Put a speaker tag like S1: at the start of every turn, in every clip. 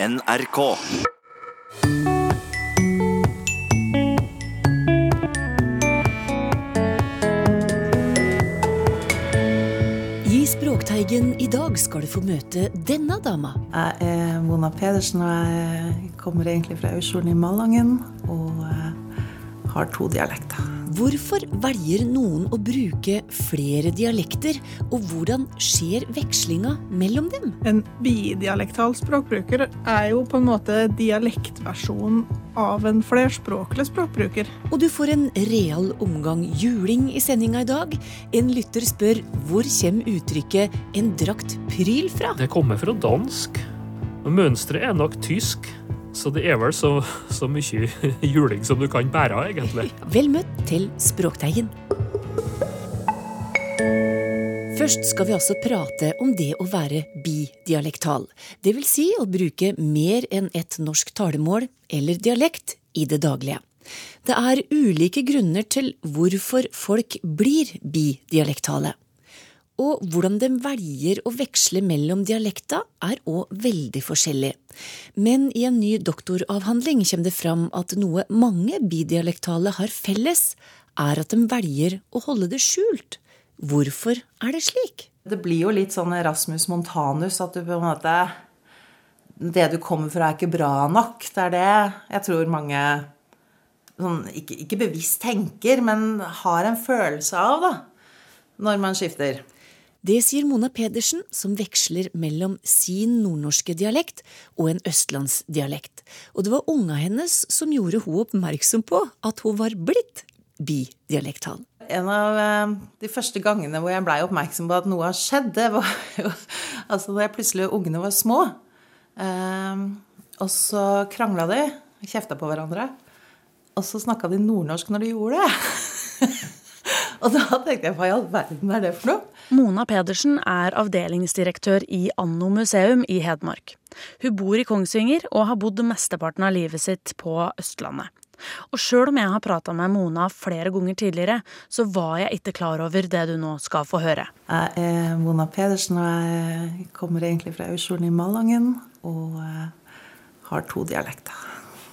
S1: NRK.
S2: I Språkteigen i dag skal du få møte denne dama.
S3: Jeg er Mona Pedersen, og jeg kommer egentlig fra Aurskjolen i Malangen. Og har to dialekter.
S2: Hvorfor velger noen å bruke flere dialekter, og hvordan skjer vekslinga mellom dem?
S4: En bidialektal språkbruker er jo på en måte dialektversjonen av en flerspråklig språkbruker.
S2: Og du får en real omgang juling i sendinga i dag. En lytter spør hvor kommer uttrykket 'en drakt pryl' fra?
S5: Det kommer fra dansk. Mønsteret er nok tysk. Så det er vel så, så mye juling som du kan bære, egentlig.
S2: Vel møtt til Språkteigen. Først skal vi altså prate om det å være bidialektal. Det vil si å bruke mer enn ett norsk talemål eller dialekt i det daglige. Det er ulike grunner til hvorfor folk blir bidialektale. Og hvordan de velger å veksle mellom dialekter er òg veldig forskjellig. Men i en ny doktoravhandling kommer det fram at noe mange bidialektale har felles, er at de velger å holde det skjult. Hvorfor er det slik?
S3: Det blir jo litt sånn Rasmus Montanus, at du på en måte Det du kommer fra, er ikke bra nok. Det er det jeg tror mange sånn, ikke, ikke bevisst tenker, men har en følelse av, da, når man skifter.
S2: Det sier Mona Pedersen, som veksler mellom sin nordnorske dialekt og en østlandsdialekt. Og det var unga hennes som gjorde hun oppmerksom på at hun var blitt bidialektal.
S3: En av eh, de første gangene hvor jeg blei oppmerksom på at noe har skjedd, det var jo altså da jeg plutselig ungene var små. Eh, og så krangla de, kjefta på hverandre. Og så snakka de nordnorsk når de gjorde det. og da tenkte jeg hva i all verden er det for noe?
S6: Mona Pedersen er avdelingsdirektør i Anno museum i Hedmark. Hun bor i Kongsvinger og har bodd mesteparten av livet sitt på Østlandet. Og sjøl om jeg har prata med Mona flere ganger tidligere, så var jeg ikke klar over det du nå skal få høre.
S3: Jeg er Mona Pedersen, og jeg kommer egentlig fra Aurskjolen i Malangen. Og har to dialekter.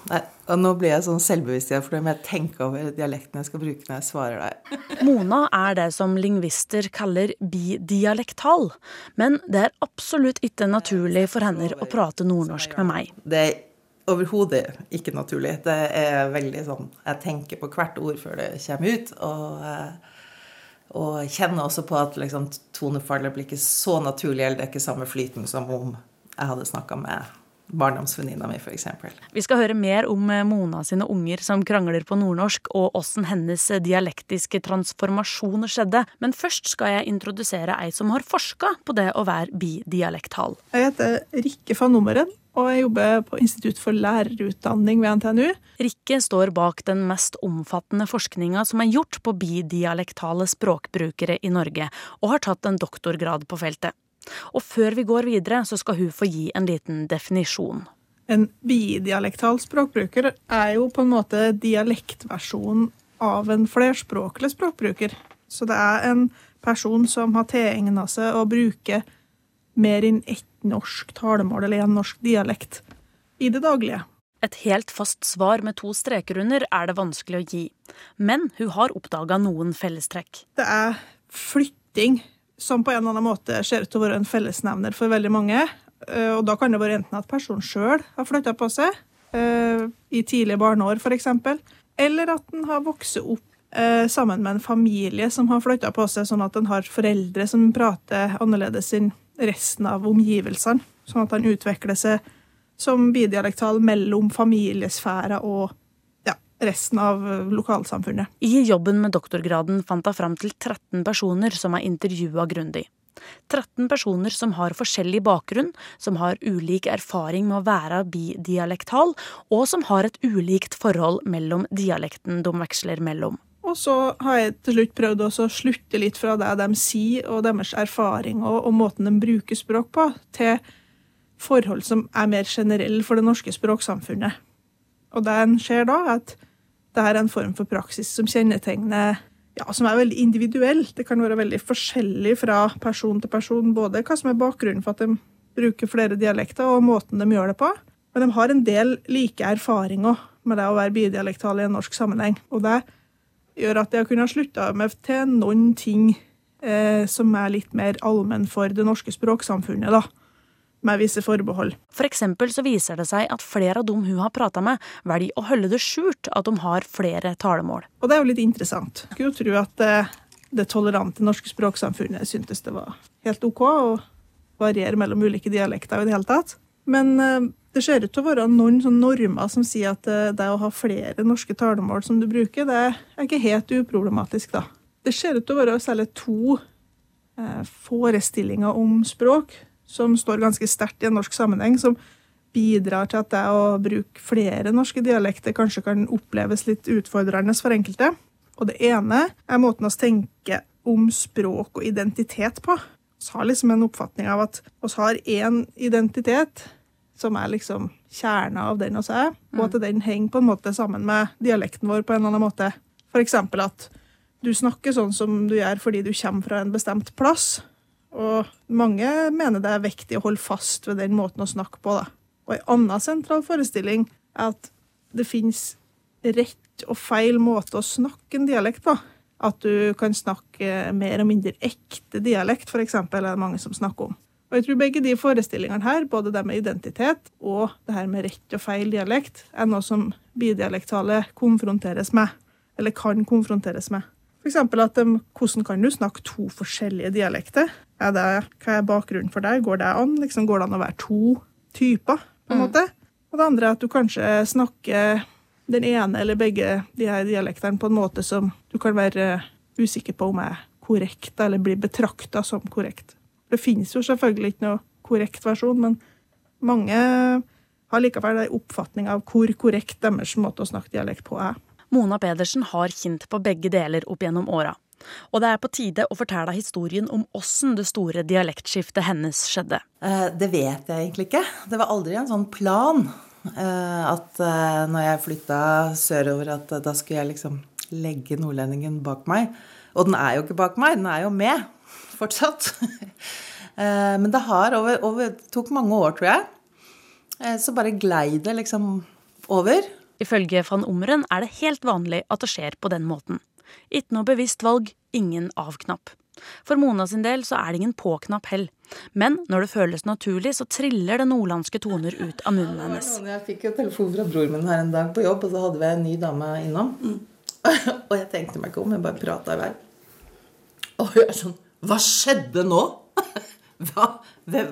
S3: Nei, og nå blir jeg sånn selvbevisst igjen, for det må jeg tenke over dialekten jeg skal bruke når jeg svarer deg.
S6: Mona er det som lingvister kaller bidialektal, men det er absolutt ikke naturlig for henne å prate nordnorsk med meg.
S3: Det er overhodet ikke naturlig. Det er veldig sånn Jeg tenker på hvert ord før det kommer ut. Og, og kjenner også på at liksom, tonefallet blir ikke så naturlig, eller det er ikke samme flyten som om jeg hadde snakka med barndomsvenninna mi, f.eks.
S6: Vi skal høre mer om Mona sine unger som krangler på nordnorsk, og åssen hennes dialektiske transformasjon skjedde. Men først skal jeg introdusere ei som har forska på det å være bidialektal.
S4: Jeg heter Rikke van Nummeren, og jeg jobber på Institutt for lærerutdanning ved NTNU.
S6: Rikke står bak den mest omfattende forskninga som er gjort på bidialektale språkbrukere i Norge, og har tatt en doktorgrad på feltet. Og før vi går videre, så skal hun få gi en liten definisjon.
S4: En bidialektal språkbruker er jo på en måte dialektversjonen av en flerspråklig språkbruker. Så det er en person som har tilegna seg å bruke mer enn ett norsk talemål eller en norsk dialekt i det daglige.
S6: Et helt fast svar med to streker under er det vanskelig å gi, men hun har oppdaga noen fellestrekk.
S4: Det er flytting som på en eller annen måte ser ut til å være en fellesnevner for veldig mange. Og da kan det være enten at personen sjøl har flytta på seg, i tidlige barneår f.eks., eller at den har vokst opp sammen med en familie som har flytta på seg, sånn at den har foreldre som prater annerledes enn resten av omgivelsene. Sånn at han utvikler seg som bidialektal mellom familiesfærer og resten av lokalsamfunnet.
S6: I jobben med doktorgraden fant hun fram til 13 personer som er intervjua grundig. 13 personer som har forskjellig bakgrunn, som har ulik erfaring med å være bidialektal, og som har et ulikt forhold mellom dialekten de veksler mellom.
S4: Og så har jeg til slutt prøvd å slutte litt fra det de sier, og deres erfaring og, og måten de bruker språk på, til forhold som er mer generelle for det norske språksamfunnet. Og det en ser da, er at det er en form for praksis som kjennetegner ja, som er veldig individuell. Det kan være veldig forskjellig fra person til person, både hva som er bakgrunnen for at de bruker flere dialekter, og måten de gjør det på. Men de har en del like erfaringer med det å være bidialektal i en norsk sammenheng. Og det gjør at jeg kunnet slutte meg til noen ting eh, som er litt mer allmenn for det norske språksamfunnet, da. Med visse forbehold.
S6: For eksempel så viser det seg at flere av dem hun har prata med, velger å holde det skjult at de har flere talemål.
S4: Og det er jo litt interessant. Jeg skulle jo tro at det, det tolerante norske språksamfunnet syntes det var helt OK å variere mellom ulike dialekter i det hele tatt. Men eh, det ser ut til å være noen sånne normer som sier at eh, det å ha flere norske talemål som du bruker, det er ikke helt uproblematisk, da. Det ser ut til å være særlig to eh, forestillinger om språk som står ganske sterkt i en norsk sammenheng, som bidrar til at det å bruke flere norske dialekter kanskje kan oppleves litt utfordrende for enkelte. Og det ene er måten å tenke om språk og identitet på. Vi har liksom en oppfatning av at vi har én identitet, som er liksom kjerna av den vi er, og at den henger på en måte sammen med dialekten vår på en eller annen måte. For eksempel at du snakker sånn som du gjør fordi du kommer fra en bestemt plass. Og mange mener det er viktig å holde fast ved den måten å snakke på. Da. Og en annen sentral forestilling er at det fins rett og feil måte å snakke en dialekt på. At du kan snakke mer og mindre ekte dialekt, f.eks., er det mange som snakker om. Og jeg tror begge de forestillingene her, både det med identitet og det her med rett og feil dialekt, er noe som bidialektale konfronteres med, eller kan konfronteres med. F.eks. at de, hvordan kan du snakke to forskjellige dialekter? Er det, hva er bakgrunnen for det? Går det an? Liksom, går det an å være to typer? på en måte? Og det andre er at du kanskje snakker den ene eller begge de her dialektene på en måte som du kan være usikker på om er korrekt, eller blir betrakta som korrekt. Det finnes jo selvfølgelig ikke noe korrekt versjon, men mange har likevel en oppfatning av hvor korrekt deres måte å snakke dialekt på er.
S6: Mona Pedersen har kjent på begge deler opp gjennom åra. Og det er på tide å fortelle historien om åssen det store dialektskiftet hennes skjedde.
S3: Eh, det vet jeg egentlig ikke. Det var aldri en sånn plan eh, at eh, når jeg flytta sørover, at da skulle jeg liksom legge nordlendingen bak meg. Og den er jo ikke bak meg, den er jo med fortsatt. Men det har over, over tok mange år, tror jeg. Så bare glei det liksom over.
S6: Ifølge van Ommeren er det helt vanlig at det skjer på den måten. Ikke noe bevisst valg, ingen av-knapp. For Mona sin del så er det ingen på-knapp hell. Men når det føles naturlig, så triller det nordlandske toner ut av munnen hennes.
S3: Jeg fikk jo telefon fra bror min her en dag på jobb, og så hadde vi en ny dame innom. Mm. og jeg tenkte meg ikke om, jeg bare prata i vei. Og hun er sånn Hva skjedde nå? hva, hvem,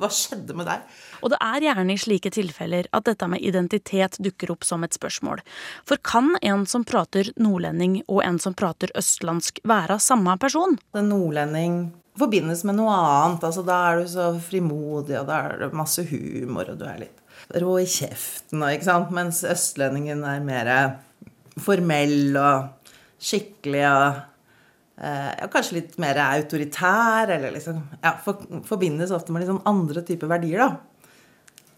S3: hva skjedde med deg?
S6: Og det er gjerne i slike tilfeller at dette med identitet dukker opp som et spørsmål. For kan en som prater nordlending og en som prater østlandsk være samme person?
S3: En nordlending forbindes med noe annet. altså Da er du så frimodig, og da er det masse humor, og du er litt rå i kjeften, ikke sant? mens østlendingen er mer formell og skikkelig og ja, kanskje litt mer autoritær, eller liksom ja, for, Forbindes ofte med sånn andre typer verdier, da.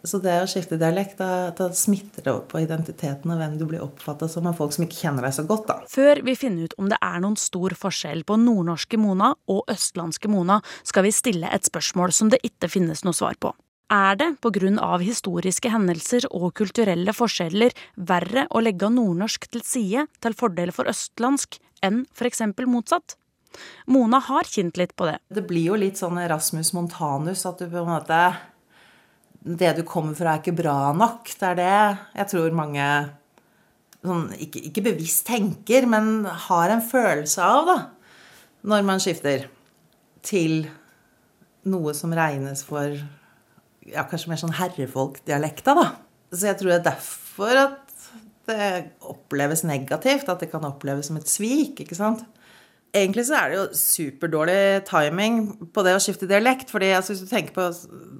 S3: Så det å skifte dialekt, da, da smitter det opp på identiteten og hvem du blir oppfatta som av folk som ikke kjenner deg så godt, da.
S6: Før vi finner ut om det er noen stor forskjell på nordnorske Mona og østlandske Mona, skal vi stille et spørsmål som det ikke finnes noe svar på. Er det av historiske hendelser og kulturelle forskjeller verre å legge nordnorsk til side til fordel for østlandsk enn f.eks. motsatt? Mona har kjent litt på det.
S3: Det blir jo litt sånn Rasmus Montanus, at du på en måte Det du kommer fra, er ikke bra nok. Det er det jeg tror mange sånn, ikke, ikke, bevisst tenker, men har en følelse av, da, når man skifter til noe som regnes for ja, kanskje mer sånn herrefolkdialekta, da. Så jeg tror det er derfor at det oppleves negativt, at det kan oppleves som et svik. ikke sant? Egentlig så er det jo superdårlig timing på det å skifte dialekt. fordi altså, Hvis du tenker på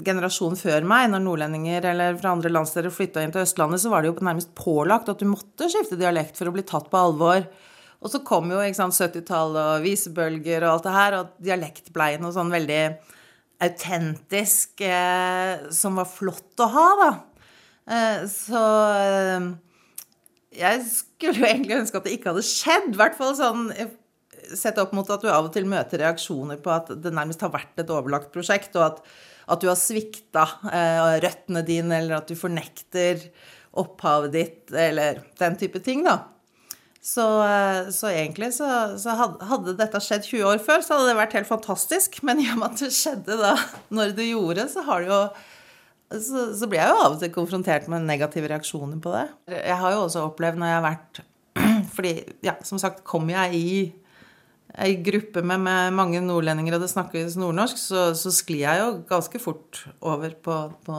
S3: generasjonen før meg, når nordlendinger eller fra andre landsdeler flytta inn til Østlandet, så var det jo nærmest pålagt at du måtte skifte dialekt for å bli tatt på alvor. Og så kom jo 70-tallet og visebølger og alt det her, og dialekt blei noe sånn veldig autentisk eh, som var flott å ha, da. Eh, så eh, jeg skulle jo egentlig ønske at det ikke hadde skjedd. I hvert fall sånn Sett opp mot at du av og til møter reaksjoner på at det nærmest har vært et overlagt prosjekt, og at at du har svikta eh, røttene dine, eller at du fornekter opphavet ditt, eller den type ting, da. Så, eh, så egentlig så, så, hadde dette skjedd 20 år før, så hadde det vært helt fantastisk. Men i og med at det skjedde da når det gjorde, så har det jo så, så blir jeg jo av og til konfrontert med negative reaksjoner på det. Jeg har jo også opplevd når jeg har vært Fordi, ja, som sagt, kommer jeg i ei gruppe med, med, mange nordlendinger, og det snakkes nordnorsk, så, så sklir jeg jo ganske fort over på, på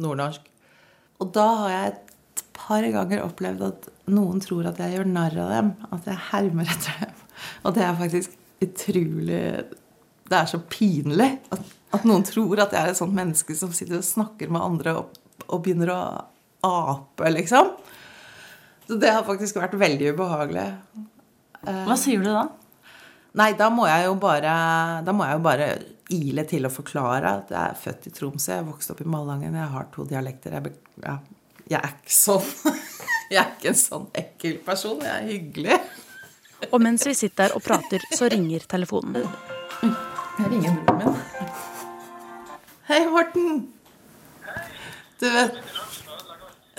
S3: nordnorsk. Og da har jeg et par ganger opplevd at noen tror at jeg gjør narr av dem. At jeg hermer etter dem. Og det er faktisk utrolig Det er så pinlig at, at noen tror at jeg er et sånt menneske som sitter og snakker med andre og, og begynner å ape, liksom. Så det har faktisk vært veldig ubehagelig.
S1: Hva sier du da?
S3: Nei, da må jeg jo bare Da må jeg jo bare ile til å forklare at jeg er født i Tromsø, jeg vokste vokst opp i Malangen, jeg har to dialekter. Jeg, ja, jeg er ikke sånn Jeg er ikke en sånn ekkel person. Jeg er hyggelig.
S6: Og mens vi sitter der og prater, så ringer telefonen.
S3: Jeg ringer broren min. Hei, Morten. Du vet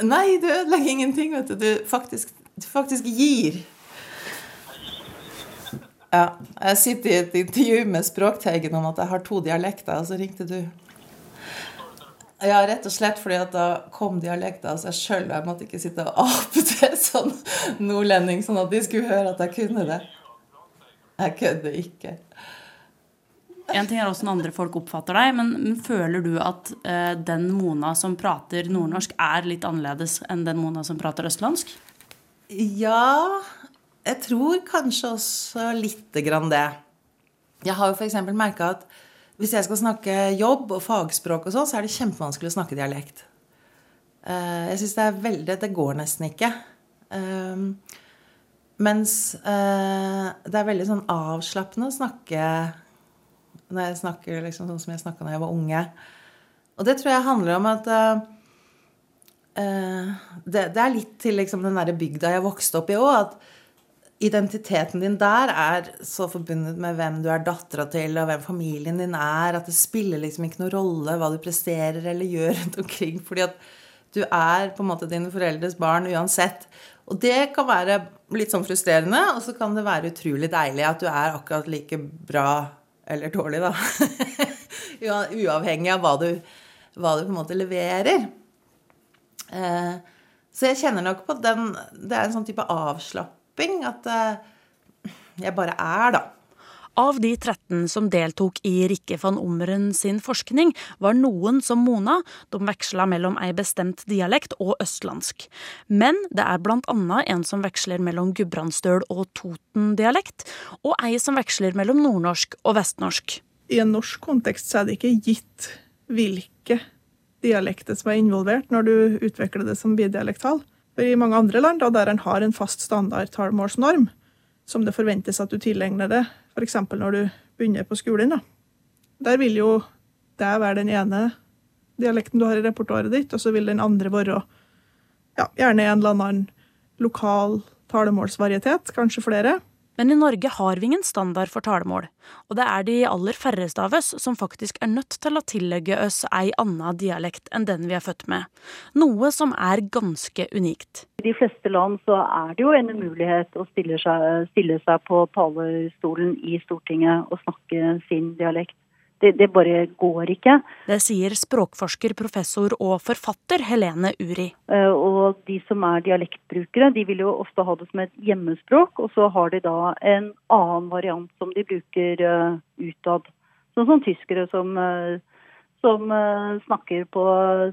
S3: Nei, du ødelegger ingenting, vet du. Du faktisk, du faktisk gir. Ja. Jeg sitter i et intervju med Språkteigen om at jeg har to dialekter, og så ringte du. Ja, rett og slett fordi at da kom dialekter av seg sjøl. Jeg måtte ikke sitte og ape til sånn nordlending, sånn at de skulle høre at jeg kunne det. Jeg kødder ikke.
S1: En ting er hvordan andre folk oppfatter deg, men føler du at eh, den Mona som prater nordnorsk, er litt annerledes enn den Mona som prater østlandsk?
S3: Ja, jeg tror kanskje også lite grann det. Jeg har jo f.eks. merka at hvis jeg skal snakke jobb og fagspråk og sånn, så er det kjempevanskelig å snakke dialekt. Eh, jeg syns det er veldig Det går nesten ikke. Ehm, mens eh, det er veldig sånn avslappende å snakke når jeg snakker liksom sånn som jeg snakka da jeg var unge. Og det tror jeg handler om at det, det, er litt til liksom den derre bygda jeg vokste opp i òg. At identiteten din der er så forbundet med hvem du er dattera til, og hvem familien din er, at det spiller liksom ikke noen rolle hva du presterer eller gjør rundt omkring. Fordi at du er på en måte dine foreldres barn uansett. Og det kan være litt sånn frustrerende, og så kan det være utrolig deilig at du er akkurat like bra eller dårlig, da. Uavhengig av hva du, hva du, på en måte leverer. Eh, så jeg kjenner nok på den Det er en sånn type avslapp shopping at eh, jeg bare er, da.
S6: Av de 13 som deltok i Rikke van Ommeren sin forskning, var noen som Mona. De veksla mellom ei bestemt dialekt og østlandsk. Men det er blant annet en som veksler mellom gudbrandsdøl og Toten-dialekt, og ei som veksler mellom nordnorsk og vestnorsk.
S4: I en norsk kontekst så er det ikke gitt hvilke dialekter som er involvert når du utvikler det som bidialektal. For I mange andre land, da, der en har en fast standard talemålsnorm, som det forventes at du tilegner det, f.eks. når du begynner på skolen, da. der vil jo det være den ene dialekten du har i repertoaret ditt, og så vil den andre være ja, gjerne en eller annen lokal talemålsvarietet, kanskje flere.
S6: Men i Norge har vi ingen standard for talemål, og det er de aller færreste av oss som faktisk er nødt til å tillegge oss ei anna dialekt enn den vi er født med, noe som er ganske unikt.
S7: I de fleste land så er det jo en umulighet å stille seg, stille seg på talerstolen i Stortinget og snakke sin dialekt. Det, det, bare går ikke.
S6: Det sier språkforsker, professor og forfatter Helene Uri.
S7: Eh, og de som er dialektbrukere, de vil jo ofte ha det som et hjemmespråk, og så har de da en annen variant som de bruker uh, utad. Sånn som tyskere som uh, som uh, snakker på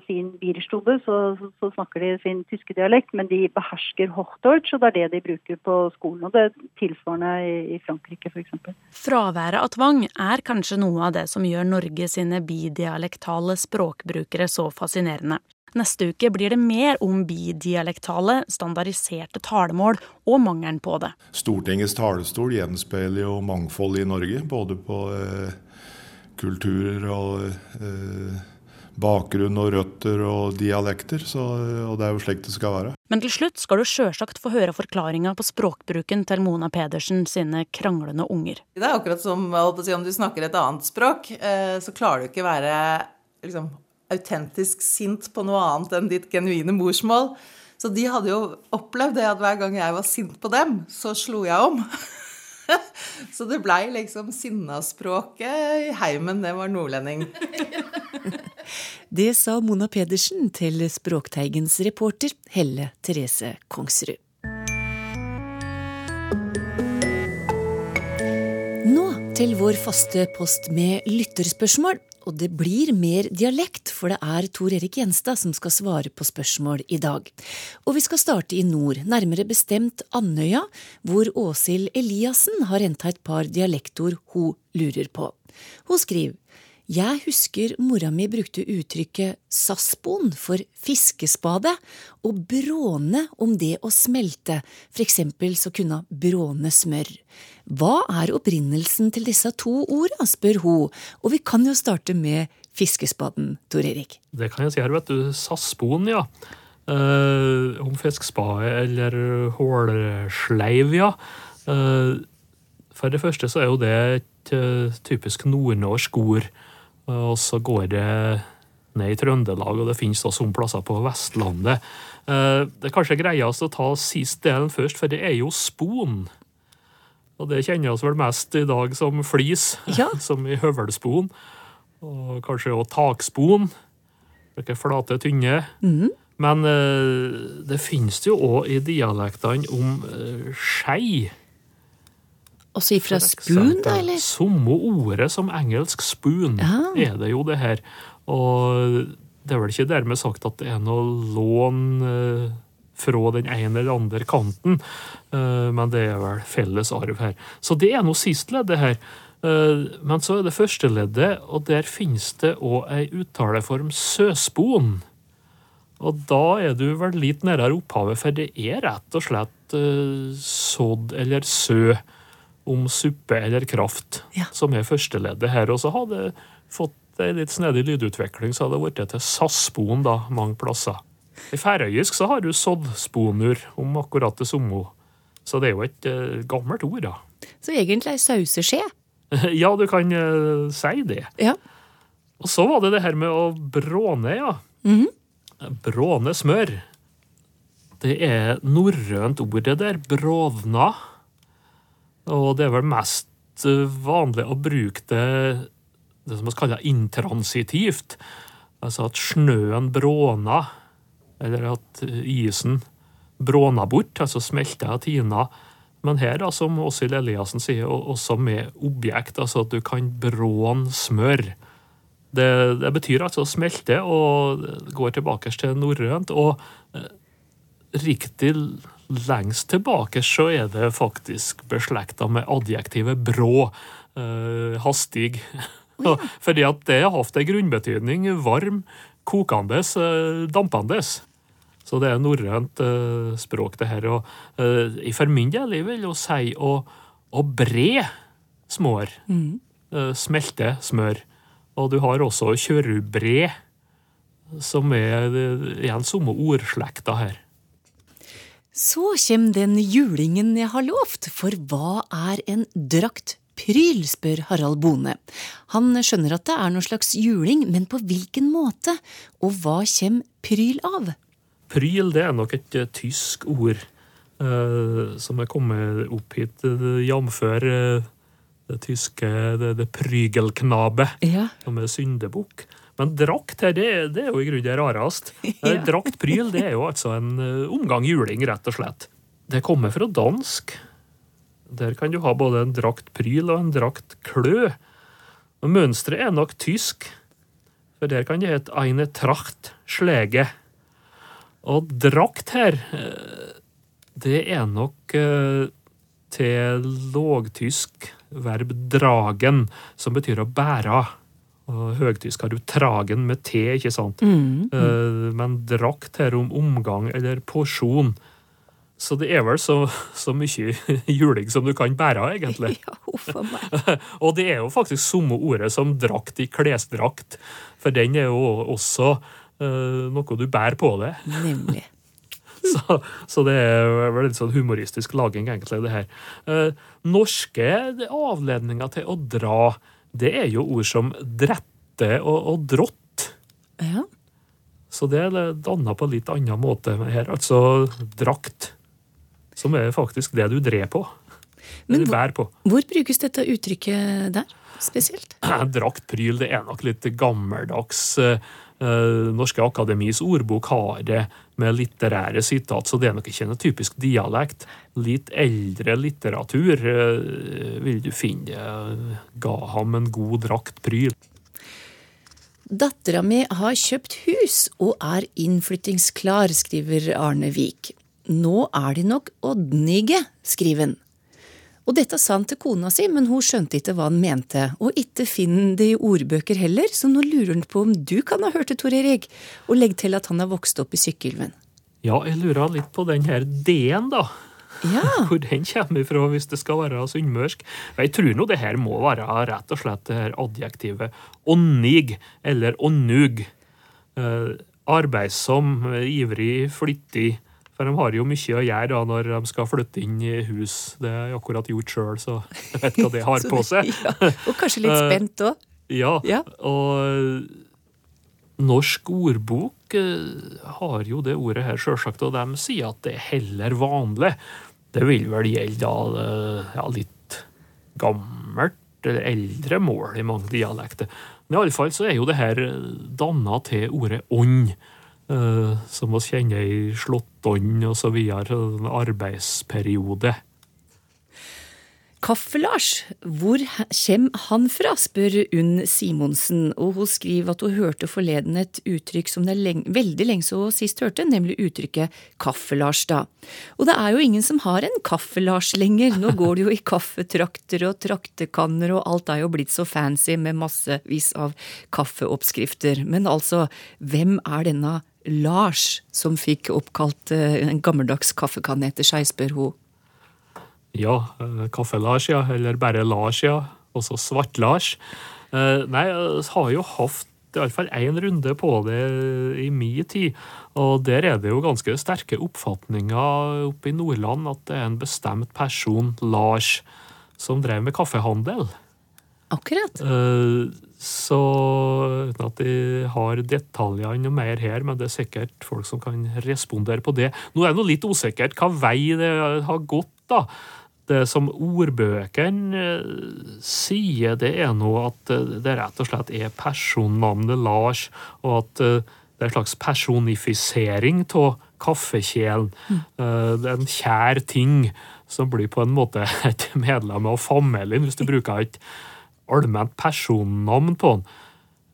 S7: sin Bierstube, så, så, så, snakker de sin tyske dialekt, men de behersker Hochdeutsch, og det er det de bruker på skolen. Og det er tilsvarende i, i Frankrike, f.eks.
S6: Fraværet av tvang er kanskje noe av det som gjør Norge sine bidialektale språkbrukere så fascinerende. Neste uke blir det mer om bidialektale, standardiserte talemål og mangelen på det.
S8: Stortingets talestol gjenspeiler jo mangfold i Norge, både på eh kulturer og eh, bakgrunn og røtter og dialekter. Så, og det er jo slik det skal være.
S6: Men til slutt skal du sjølsagt få høre forklaringa på språkbruken til Mona Pedersen sine kranglende unger.
S3: Det er akkurat som si, om du snakker et annet språk, eh, så klarer du ikke være liksom, autentisk sint på noe annet enn ditt genuine morsmål. Så de hadde jo opplevd det at hver gang jeg var sint på dem, så slo jeg om. Så det blei liksom sinnaspråket i heimen, det var nordlending.
S2: Det sa Mona Pedersen til Språkteigens reporter Helle Therese Kongsrud. Nå til vår faste post med lytterspørsmål. Og det blir mer dialekt, for det er Tor Erik Gjenstad som skal svare på spørsmål i dag. Og vi skal starte i nord, nærmere bestemt Andøya, hvor Åshild Eliassen har henta et par dialektord hun lurer på. Hun skriver jeg husker mora mi brukte uttrykket sassbon for fiskespade og bråne om det å smelte, for eksempel så kunne bråne smør. Hva er opprinnelsen til disse to orda, spør hun, og vi kan jo starte med fiskespaden, Tor Erik.
S5: Det kan jeg si her, vet du. Sassbon, ja. Uh, om fiskespade eller hålsleiv, ja. Uh, for det første så er jo det et uh, typisk nordnorsk ord. Og så går det ned i Trøndelag, og det finnes også noen plasser på Vestlandet. Eh, det er kanskje greiest å ta sist delen først, for det er jo spon. Og det kjenner oss vel mest i dag som flis, ja. som i høvelspon. Og kanskje også takspon. Ikke flate, tynne. Mm. Men eh, det finnes jo òg i dialektene om uh, skei.
S2: Også ifra spoon, da, eller?
S5: Samme ordet som engelsk spoon ja. er det jo, det her. Og det er vel ikke dermed sagt at det er noe lån eh, fra den ene eller andre kanten, eh, men det er vel felles arv her. Så det er nå sistleddet her. Eh, men så er det førsteleddet, og der finnes det òg ei uttaleform søspon. Og da er du vel litt nærmere opphavet, for det er rett og slett sådd eller sø om suppe eller kraft, ja. som er førsteleddet her. Og så hadde jeg fått ei litt snedig lydutvikling, så hadde det blitt til sassbon da, mange plasser. I færøysk så har du soddsponur, om akkurat det samme. Så det er jo et uh, gammelt ord, da.
S2: Så egentlig ei sauseskje?
S5: ja, du kan uh, si det.
S2: Ja.
S5: Og så var det det her med å bråne, ja. Mm -hmm. Bråne smør. Det er norrønt ordet der. Brovna. Og det er vel mest eh, vanlig å bruke det det som vi kaller intransitivt. Altså at snøen bråna, eller at isen bråna bort, altså smelta og tina. Men her, da, som Åshild Eliassen sier, også med objekt, altså at du kan bråne smør. Det, det, betyr altså å smelte og går tilbake til norrønt. Og eh, riktig lengst tilbake så er det faktisk beslekta med adjektivet brå. Eh, hastig. Fordi at det har hatt en grunnbetydning. Varm, kokende, eh, dampende. Så det er norrønt eh, språk, det her. Og eh, for min del jeg vil jo si å, å bre smør. Mm. Eh, smelte smør. Og du har også kjørubre, som er eh, igjen samme ordslekta her.
S2: Så kjem den julingen jeg har lovt, for hva er en drakt pryl, spør Harald Bone. Han skjønner at det er noe slags juling, men på hvilken måte, og hva kjem pryl av?
S5: Pryl det er nok et uh, tysk ord eh, som er kommet opp hit, jf. jf. det tyske det, det prygelknabe, ja. som er syndebukk. Men drakt her, det, det er jo i grunnen det rarest. Ja. Draktpryl det er jo altså en eh, omgang juling, rett og slett. Det kommer fra dansk. Der kan du ha både en draktpryl og en draktklø. Og Mønsteret er nok tysk, for der kan det hete eine tracht slege. Og drakt her, eh, det er nok eh, til lågtysk verb dragen, som betyr å bære. Høgtysk har jo tragen med T, ikke sant? Mm, mm. Uh, men drakt her om omgang eller porsjon. Så det er vel så, så mye juling som du kan bære egentlig.
S2: Ja, uffa meg.
S5: Og det er jo faktisk samme ordet som drakt i klesdrakt, for den er jo også uh, noe du bærer på det.
S2: Nemlig.
S5: Så, så det er vel litt sånn humoristisk laging, egentlig, det her. Uh, norske avledninger til å dra, det er jo ord som drette og, og drått.
S2: Ja.
S5: Så det er danna på en litt annen måte her. Altså drakt, som er faktisk det du drer på.
S2: Men hvor-
S5: på.
S2: Hvor brukes dette uttrykket der, spesielt?
S5: Draktpryl, det er nok litt gammeldags. Eh, Norske Akademis ordbok har det med litterære sitat, så det er nok ikke noe typisk dialekt. Litt eldre litteratur eh, vil du finne eh, ga ham en god draktpryl.
S2: Dattera mi har kjøpt hus og er innflyttingsklar, skriver Arne Vik. Nå er de nok oddnige, skriver han. Og dette sa han til kona si, men hun skjønte ikke hva han mente, og ikke finner det i ordbøker heller, så nå lurer han på om du kan ha hørt det, Tor Erik, og legg til at han har vokst opp i Sykkylven.
S5: Ja, jeg lurer litt på den her D-en, da.
S2: Ja,
S5: Hvor den kommer ifra, hvis det skal være sunnmørsk. Jeg tror nå det her må være rett og slett det her adjektivet åndig, eller ånnug. Eh, arbeidsom, ivrig, flittig. For de har jo mye å gjøre da når de skal flytte inn i hus. Det har jeg akkurat gjort sjøl, så jeg vet hva det har på seg.
S2: ja. Og kanskje litt spent òg.
S5: Ja,
S2: Ja.
S5: og Norsk ordbok eh, har jo det ordet her, sjølsagt, og de sier at det er heller vanlig. Det vil vel gjelde da eh, ja, litt gammelt eller eldre mål i mange dialekter. Men iallfall så er jo det her danna til ordet ånd. Eh, som vi kjenner i slåttånd videre, en arbeidsperiode.
S2: Kaffe-Lars, hvor kommer han fra, spør Unn Simonsen, og hun skriver at hun hørte forleden et uttrykk som det er lenge, veldig lenge så sist hørte, nemlig uttrykket Kaffe-Lars, da. Og det er jo ingen som har en Kaffe-Lars lenger, nå går det jo i kaffetrakter og traktekanner, og alt er jo blitt så fancy med massevis av kaffeoppskrifter. Men altså, hvem er denne Lars som fikk oppkalt eh, en gammeldags kaffekanne etter seg, spør hun.
S5: Ja, eh, Kaffe-Lars, ja. Eller bare Lars, ja. Også Svart-Lars. Eh, Nei, jeg har jo hatt iallfall én runde på det i min tid. Og der er det jo ganske sterke oppfatninger oppe i Nordland at det er en bestemt person, Lars, som drev med kaffehandel.
S2: Akkurat.
S5: Eh, Så uten at de har detaljene noe mer her, men det er sikkert folk som kan respondere på det. Nå er det litt usikkert hva vei det har gått, da. Det som ordbøkene eh, sier, det er nå at eh, det rett og slett er personnavnet Lars, og at det er en slags personifisering av kaffekjelen. Mm. Det er en kjær ting som blir på en måte et medlem av familien, hvis du bruker et allment personnavn på den.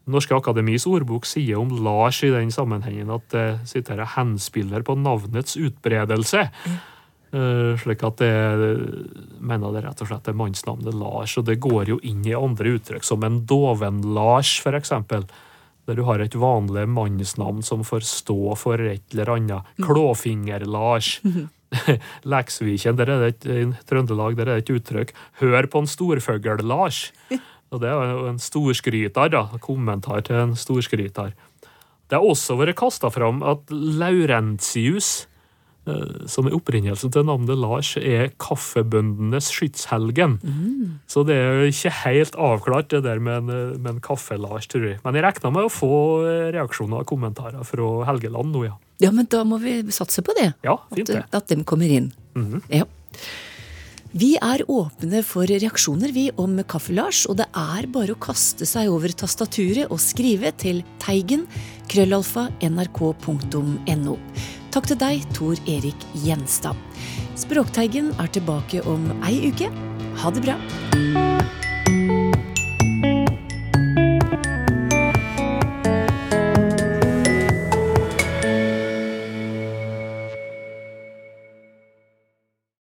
S5: Norske Akademis ordbok sier om Lars i den sammenhengen at det sitter og henspiller på navnets utbredelse. Eh, slik at det mener det rett og slett er mannsnavnet Lars. Og det går jo inn i andre uttrykk, som en Doven-Lars, for eksempel. Der du har et vanlig mannsnavn som får stå for et eller annet. Klåfinger-Lars. Leksviken, der er det et, i Trøndelag der er det et uttrykk. Hør på en storfugl-Lars. Og det er jo en storskryter, da. Kommentar til en storskryter. Det har også vært kasta fram at Laurentius, som er opprinnelsen til navnet Lars, er kaffebøndenes skytshelgen. Så det er jo ikke helt avklart, det der med en, med en kaffe-Lars, tror jeg. Men jeg regner med å få eh, reaksjoner og kommentarer fra Helgeland nå, ja.
S2: Ja, men da må vi satse på det.
S5: Ja, fint det.
S2: at dem kommer inn. Ja. Vi er åpne for reaksjoner, vi, om Kaffe-Lars, og det er bare å kaste seg over tastaturet og skrive til teigen krøllalfa nrk.no. Takk til deg, Tor Erik Gjenstad. Språkteigen er tilbake om ei uke. Ha det bra.